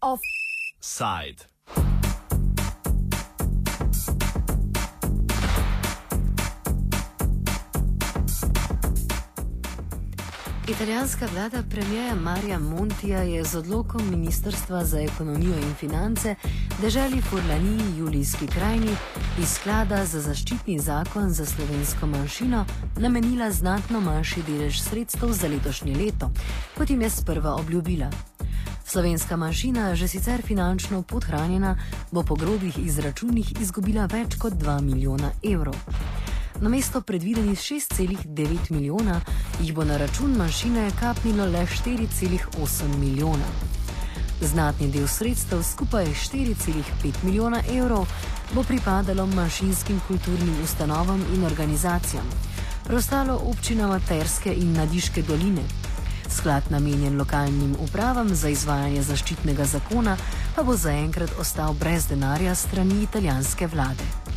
Offside. Italijanska vlada premijeja Marija Montija je z odlokom Ministrstva za ekonomijo in finance državi Furlaniji Julijski krajini iz sklada za zaščitni zakon za slovensko manjšino namenila znatno manjši delež sredstev za letošnje leto, kot jim je sprva obljubila. Slovenska manjšina, že sicer finančno podhranjena, bo po grobih izračunih izgubila več kot 2 milijona evrov. Namesto predvidenih 6,9 milijona jih bo na račun manjšine kapnilo le 4,8 milijona. Znatni del sredstev, skupaj 4,5 milijona evrov, bo pripadalo manjšinskim kulturnim ustanovam in organizacijam, preostalo občinama Terske in Nadiške doline. Sklad namenjen lokalnim upravam za izvajanje zaščitnega zakona pa bo zaenkrat ostal brez denarja strani italijanske vlade.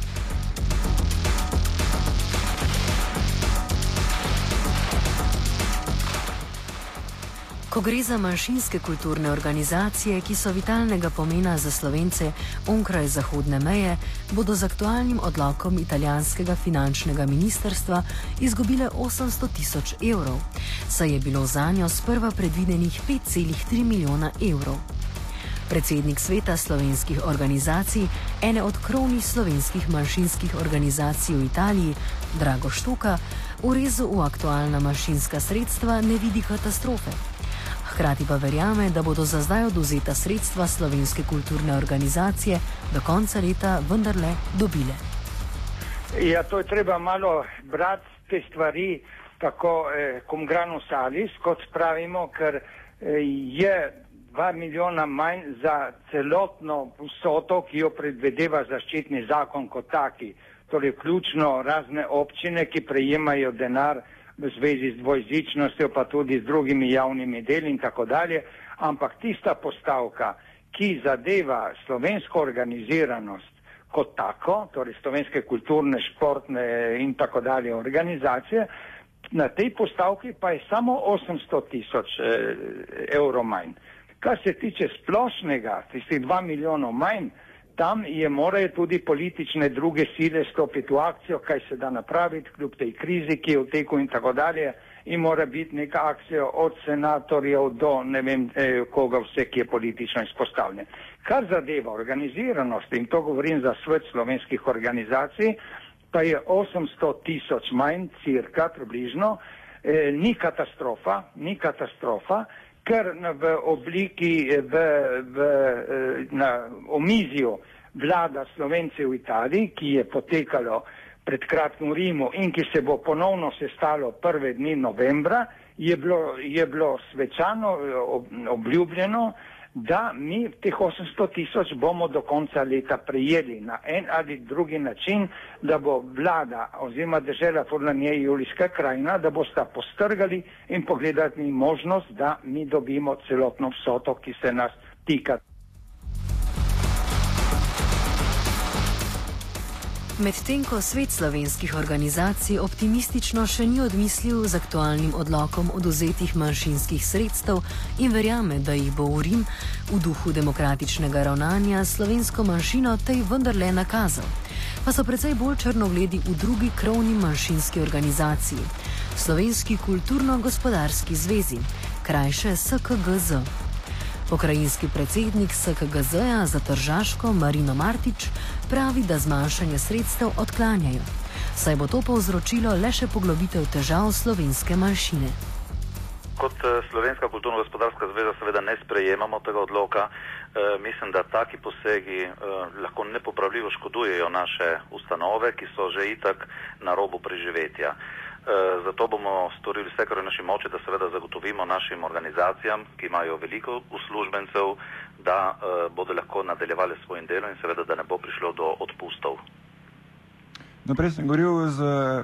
Ko gre za manjšinske kulturne organizacije, ki so vitalnega pomena za slovence onkraj zahodne meje, bodo z aktualnim odlokom italijanskega finančnega ministrstva izgubile 800 tisoč evrov, saj je bilo za njo sprva predvidenih 5,3 milijona evrov. Predsednik sveta slovenskih organizacij, ene od krovnih slovenskih manjšinskih organizacij v Italiji, Drago Štuka, v rezu v aktualna manjšinska sredstva ne vidi katastrofe. Hkrati pa verjame, da bodo za zdaj oduzeta sredstva slovenske kulturne organizacije do konca leta vendarle dobile. Ja, to je treba malo brati te stvari tako eh, cum grano salis, kot pravimo, ker eh, je dva milijona manj za celotno vsoto, ki jo predvedeva zaščitni zakon kot taki. Torej, ključno razne občine, ki prejemajo denar v zvezi z dvojezičnostjo, pa tudi z drugimi javnimi deli in tako dalje, ampak tista postavka, ki zadeva slovensko organiziranost kot tako, torej slovenske kulturne, športne in tako dalje organizacije, na tej postavki pa je samo 800 tisoč eh, evrov manj. Kar se tiče splošnega, tistih 2 milijonov manj, tam je morajo tudi politične druge sile stopiti v akcijo, kaj se da napraviti, kljub tej krizi, ki je v teku in tako dalje. In mora biti neka akcija od senatorjev do ne vem eh, koga vse, ki je politično izpostavljen. Kar zadeva organiziranost, in to govorim za svet slovenskih organizacij, pa je 800 tisoč manj, cirka približno, eh, ni katastrofa, ni katastrofa, ker v obliki, v, v, eh, na omizju vlada Slovence v Italiji, ki je potekalo pred kratkim v Rimu in ki se bo ponovno sestalo prve dni novembra, je bilo, je bilo svečano eh, obljubljeno, da mi teh 800 tisoč bomo do konca leta prejeli na en ali drugi način, da bo vlada oziroma država Furlanije Julijska krajina, da bosta postrgali in pogledati možnost, da mi dobimo celotno vsoto, ki se nas tika. Medtem ko svet slovenskih organizacij optimistično še ni odmislil z aktualnim odlokom oduzetih manjšinskih sredstev in verjame, da jih bo v Rim v duhu demokratičnega ravnanja slovensko manjšino tej vendarle nakazal, pa so precej bolj črnogledi v drugi krovni manjšinski organizaciji, Slovenski kulturno-gospodarski zvezi, krajše SKGZ. Pokrajinski predsednik SKGZ-ja za Tržaško Marino Martič pravi, da zmanjšanje sredstev odklanjajo. Saj bo to povzročilo le še poglobitev težav slovenske manjšine. Kot eh, Slovenska kulturno-gospodarska zveza seveda ne sprejemamo tega odloka. E, mislim, da taki posegi e, lahko nepopravljivo škodujejo naše ustanove, ki so že itak na robu preživetja. Eh, zato bomo storili vse, kar je naši moči, da seveda zagotovimo našim organizacijam, ki imajo veliko uslužbencev, da uh, bodo lahko nadaljevali svojim delom in seveda, da ne bo prišlo do odpustov. Naprej sem govoril z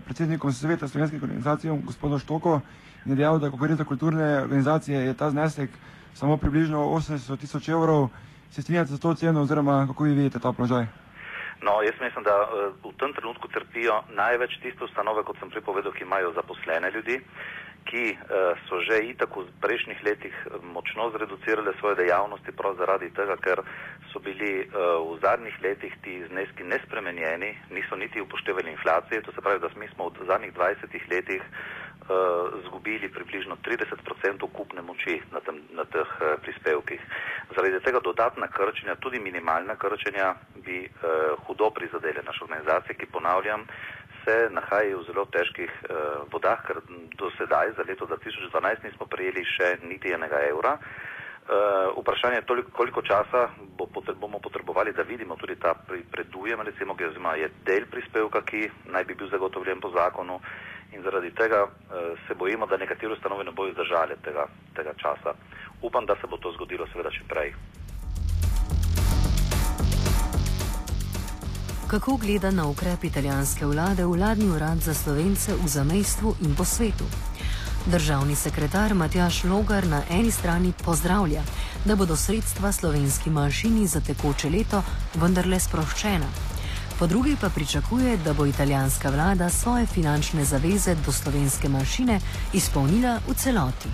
predsednikom sveta slovenskih organizacij, gospodom Štoko, in je dejal, da ko gre za kulturne organizacije, je ta znesek samo približno 80 tisoč evrov. Se strinjate za to ceno oziroma kako vi vidite ta položaj? No, jaz mislim, da uh, v tem trenutku trpijo največ tiste ustanove, kot sem pripovedal, ki imajo zaposlene ljudi, ki uh, so že itak v prejšnjih letih močno zreducirale svoje dejavnosti prav zaradi tega, ker so bili v zadnjih letih ti zneski nespremenjeni, niso niti upoštevali inflacije, to se pravi, da mi smo v zadnjih 20 letih uh, zgubili približno 30% kupne moči na, tem, na teh uh, prispevkih. Zaradi tega dodatna krčenja, tudi minimalna krčenja, bi uh, hudo prizadele naše organizacije, ki ponavljam, se nahajajo v zelo težkih uh, vodah, ker do sedaj, za leto 2012, nismo prejeli še niti enega evra. Uh, vprašanje je toliko, koliko časa bo potre, bomo potrebovali, da vidimo tudi ta predujem, recimo, ki je del prispevka, ki naj bi bil zagotovljen po zakonu in zaradi tega uh, se bojimo, da nekatere ustanove ne bojo zdržali tega, tega časa. Upam, da se bo to zgodilo seveda še prej. Kako gleda na ukrep italijanske vlade vladni urad za slovence v zamejstvu in po svetu? Državni sekretar Matjaš Logar na eni strani pozdravlja, da bodo sredstva slovenski manjšini za tekoče leto vendarle sproščena. Po drugi pa pričakuje, da bo italijanska vlada svoje finančne zaveze do slovenske manjšine izpolnila v celoti.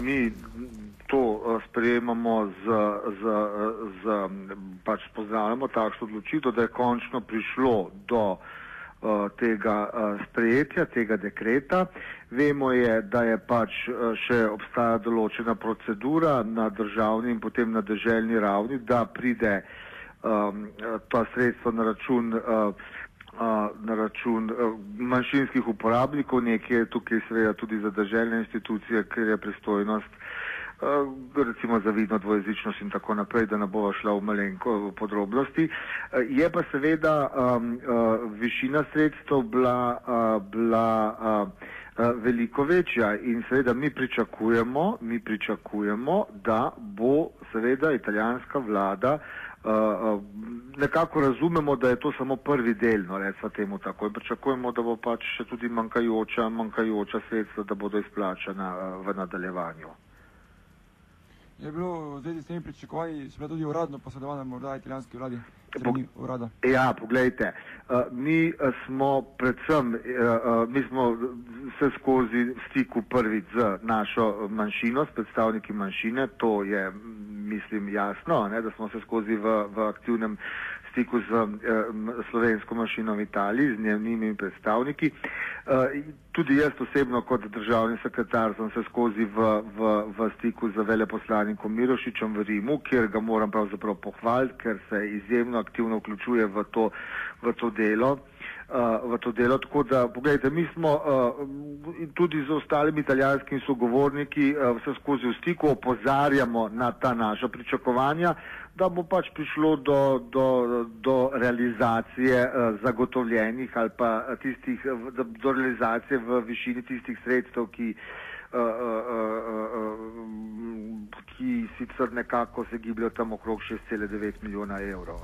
Mi to eh, sprejemamo z, z, z pač pozdravljamo takšno odločitev, da je končno prišlo do uh, tega uh, sprejetja, tega dekreta. Vemo je, da je pač še obstaja določena procedura na državni in potem na državni ravni, da pride uh, um, ta sredstva na račun, uh, uh, na račun uh, manjšinskih uporabnikov, nekje tukaj seveda tudi za državne institucije, ker je pristojnost uh, recimo za vidno dvojezičnost in tako naprej, da ne bova šla v malenko podrobnosti. Uh, je pa seveda um, uh, višina sredstev bila, uh, bila uh, veliko večja in seveda mi pričakujemo, mi pričakujemo, da bo seveda italijanska vlada uh, nekako razumemo, da je to samo prvi del, no recimo temu tako. In pričakujemo, da bo pač še tudi manjkajoča, manjkajoča sredstva, da bodo izplačana uh, v nadaljevanju. Je bilo v zvezi s temi pričakovanji, bile tudi uradno posredovane morda italijanski vladi? Ja, poglejte, mi smo predvsem, mi smo vse skozi stiku prvič z našo manjšino, s predstavniki manjšine, to je mislim jasno, ne, da smo se skozi v, v aktivnem stiku z eh, slovensko mašino v Italiji, z njimi predstavniki. Eh, tudi jaz osebno kot državni sekretar sem se skozi v, v, v stiku z veleposlanikom Mirošičem v Rimu, kjer ga moram pravzaprav pohvaliti, ker se izjemno aktivno vključuje v to, v to delo. Uh, v to delo. Tako da, pogledajte, mi smo uh, tudi z ostalimi italijanskimi sogovorniki uh, vse skozi v stiku, opozarjamo na ta naša pričakovanja, da bo pač prišlo do, do, do realizacije uh, zagotovljenih ali pa tistih, do, realizacije v višini tistih sredstev, ki, uh, uh, uh, uh, ki sicer nekako se gibljajo tam okrog 6,9 milijona evrov.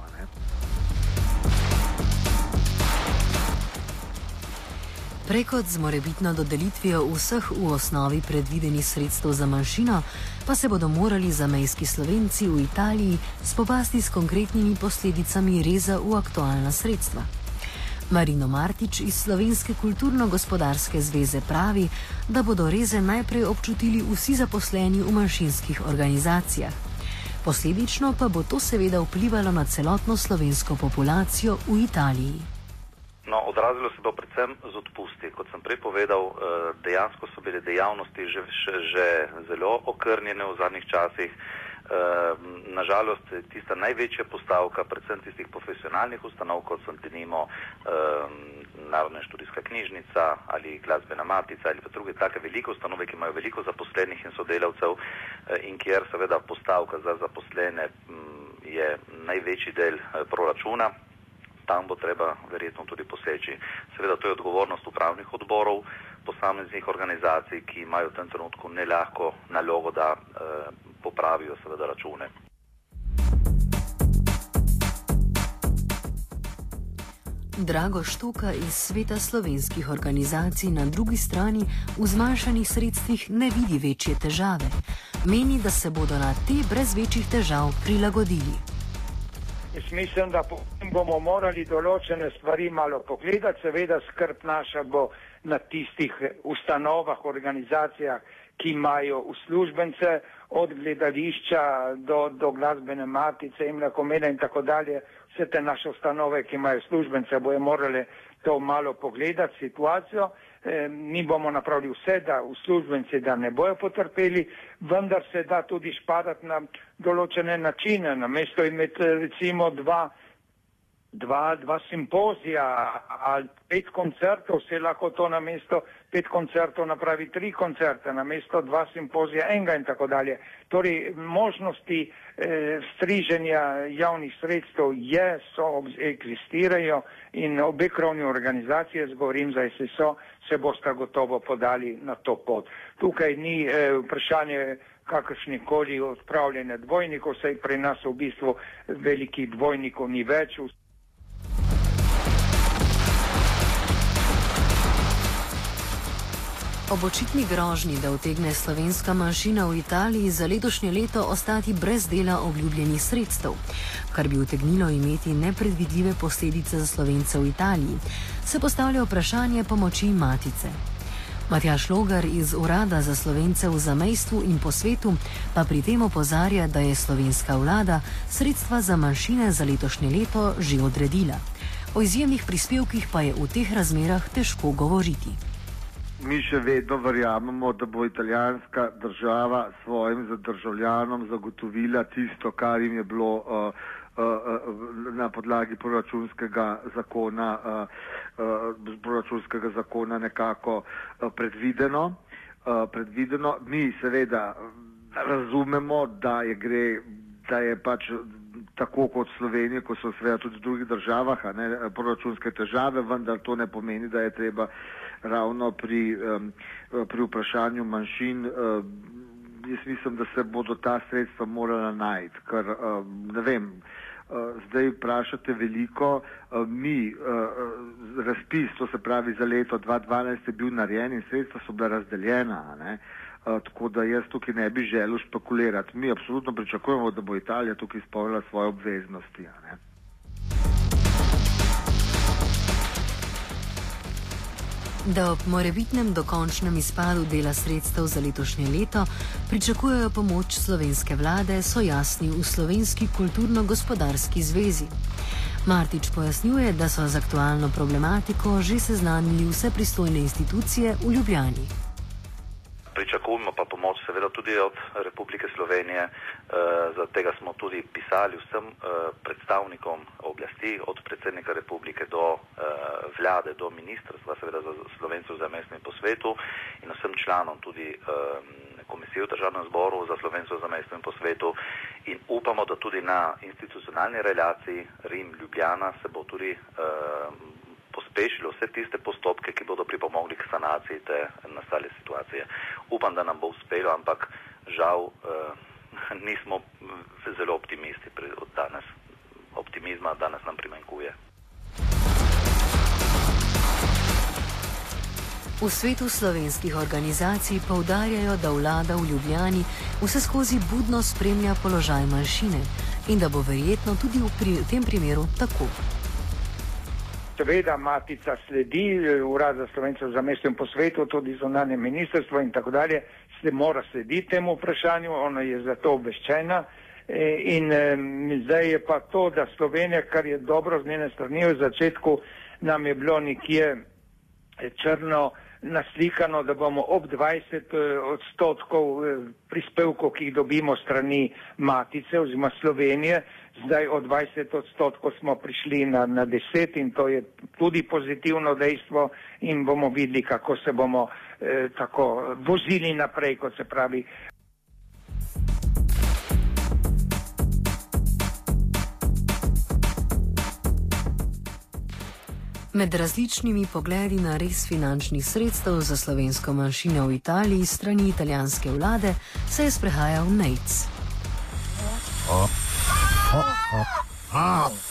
Preko z morebitno dodelitvijo vseh v osnovi predvidenih sredstev za manjšino, pa se bodo morali zamejski slovenci v Italiji spopasti s konkretnimi posledicami reza v aktualna sredstva. Marino Martič iz Slovenske kulturno-gospodarske zveze pravi, da bodo reze najprej občutili vsi zaposleni v manjšinskih organizacijah. Posledično pa bo to seveda vplivalo na celotno slovensko populacijo v Italiji. No, odrazilo se bo predvsem z odpusti. Kot sem prej povedal, eh, dejansko so bile dejavnosti že, že, že zelo okrnjene v zadnjih časih. Eh, Nažalost, tista največja postavka, predvsem tistih profesionalnih ustanov, kot so denimo eh, Narodna študijska knjižnica ali glasbena matica ali pa druge take velike ustanove, ki imajo veliko zaposlenih in sodelavcev in kjer seveda postavka za zaposlene mm, je največji del proračuna tam bo treba verjetno tudi poseči. Seveda to je odgovornost upravnih odborov posameznih organizacij, ki imajo v tem trenutku ne lahko nalogo, da eh, popravijo seveda račune. Drago Štoka iz sveta slovenskih organizacij na drugi strani v zmanjšanih sredstvih ne vidi večje težave. Meni, da se bodo na te brez večjih težav prilagodili. Jaz mislim, da bomo morali določene stvari malo pogledati, seveda skrb naša bo na tistih ustanovah, organizacijah, ki imajo uslužbence, od gledališča do, do glasbene matice in lakomeda in tako dalje, vse te naše ustanove, ki imajo službence, bojo morali to malo pogledati, situacijo. E, mi bomo napravili vse, da uslužbenci da ne bojo potrpeli, vendar se da tudi špadati na določene načine, na mesto imeti recimo dva dva, dva simpozija ali pet koncertov, se lahko to na mesto pet koncertov napravi tri koncerte, na mesto dva simpozija enega in tako dalje. Torej, možnosti eh, striženja javnih sredstev je, so, eksistirajo in obe krovni organizacije, zgovorim za SSO, se boste gotovo podali na to pot. Tukaj ni eh, vprašanje kakršnih koli odpravljene dvojnikov, saj pri nas v bistvu velikih dvojnikov ni več. Ob očitni grožnji, da utegne slovenska manjšina v Italiji za letošnje leto ostati brez dela obljubljenih sredstev, kar bi utegnilo imeti nepredvidljive posledice za slovence v Italiji, se postavlja vprašanje pomoči matice. Matjaš Logar iz Urada za slovence v zamejstvu in po svetu pa pri tem opozarja, da je slovenska vlada sredstva za manjšine za letošnje leto že odredila. O izjemnih prispevkih pa je v teh razmerah težko govoriti mi še vedno verjamemo, da bo italijanska država svojim državljanom zagotovila tisto, kar jim je bilo uh, na podlagi proračunskega zakona, uh, proračunskega zakona nekako predvideno. Predvideno. Mi seveda razumemo, da je, gre, da je pač tako kot Slovenija, kot so seveda tudi v drugih državah, ne, proračunske težave, vendar to ne pomeni, da je treba ravno pri, um, pri vprašanju manjšin. Um, jaz mislim, da se bodo ta sredstva morala najti, ker um, ne vem. Uh, zdaj vprašate veliko, uh, mi, uh, razpis, to se pravi za leto 2012 je bil narejen in sredstva so bila razdeljena, ne? tako da jaz tukaj ne bi želel špekulirati. Mi absolutno pričakujemo, da bo Italija tukaj izpolnila svoje obveznosti. Ne? Da ob morebitnem dokončnem izpadu dela sredstev za letošnje leto pričakujejo pomoč slovenske vlade, so jasni v Slovenski kulturno-gospodarski zvezi. Martič pojasnjuje, da so z aktualno problematiko že seznanili vse pristojne institucije v Ljubljani. Pričakujemo pa pomoč seveda tudi od Republike Slovenije. E, Zaradi tega smo tudi pisali vsem e, predstavnikom oblasti, od predsednika republike do e, vlade, do ministrstva, seveda za slovencev za mestni po svetu in vsem članom tudi komisije v državnem zboru za slovencev za mestni po svetu in upamo, da tudi na institucionalni relaciji Rim-Ljubljana se bo tudi pospešilo vse tiste postopke, ki bodo pripomogli k sanaciji te nastale situacije. Upam, da nam bo uspelo, ampak žal eh, nismo zelo optimisti od danes. Optimizma danes nam primanjkuje. V svetu slovenskih organizacij poudarjajo, da vlada v Ljubljani vse skozi budno spremlja položaj manjšine in da bo verjetno tudi v pri tem primeru tako. Seveda, matica sledi, urad za slovence za mesto in po svetu, tudi zonanje ministrstvo in tako dalje, se mora slediti temu vprašanju, ona je za to obveščena. E, in zdaj je pa to, da Slovenija, kar je dobro z njene strani, v začetku nam je bilo nekje črno, naslikano, da bomo ob 20 eh, odstotkov prispevkov, ki jih dobimo strani matice oziroma Slovenije, zdaj od 20 odstotkov smo prišli na, na 10 in to je tudi pozitivno dejstvo in bomo videli, kako se bomo eh, tako vozili naprej, kot se pravi. Med različnimi pogledi na res finančnih sredstev za slovensko manjšino v Italiji strani italijanske vlade se je sprehajal Nates. Offside.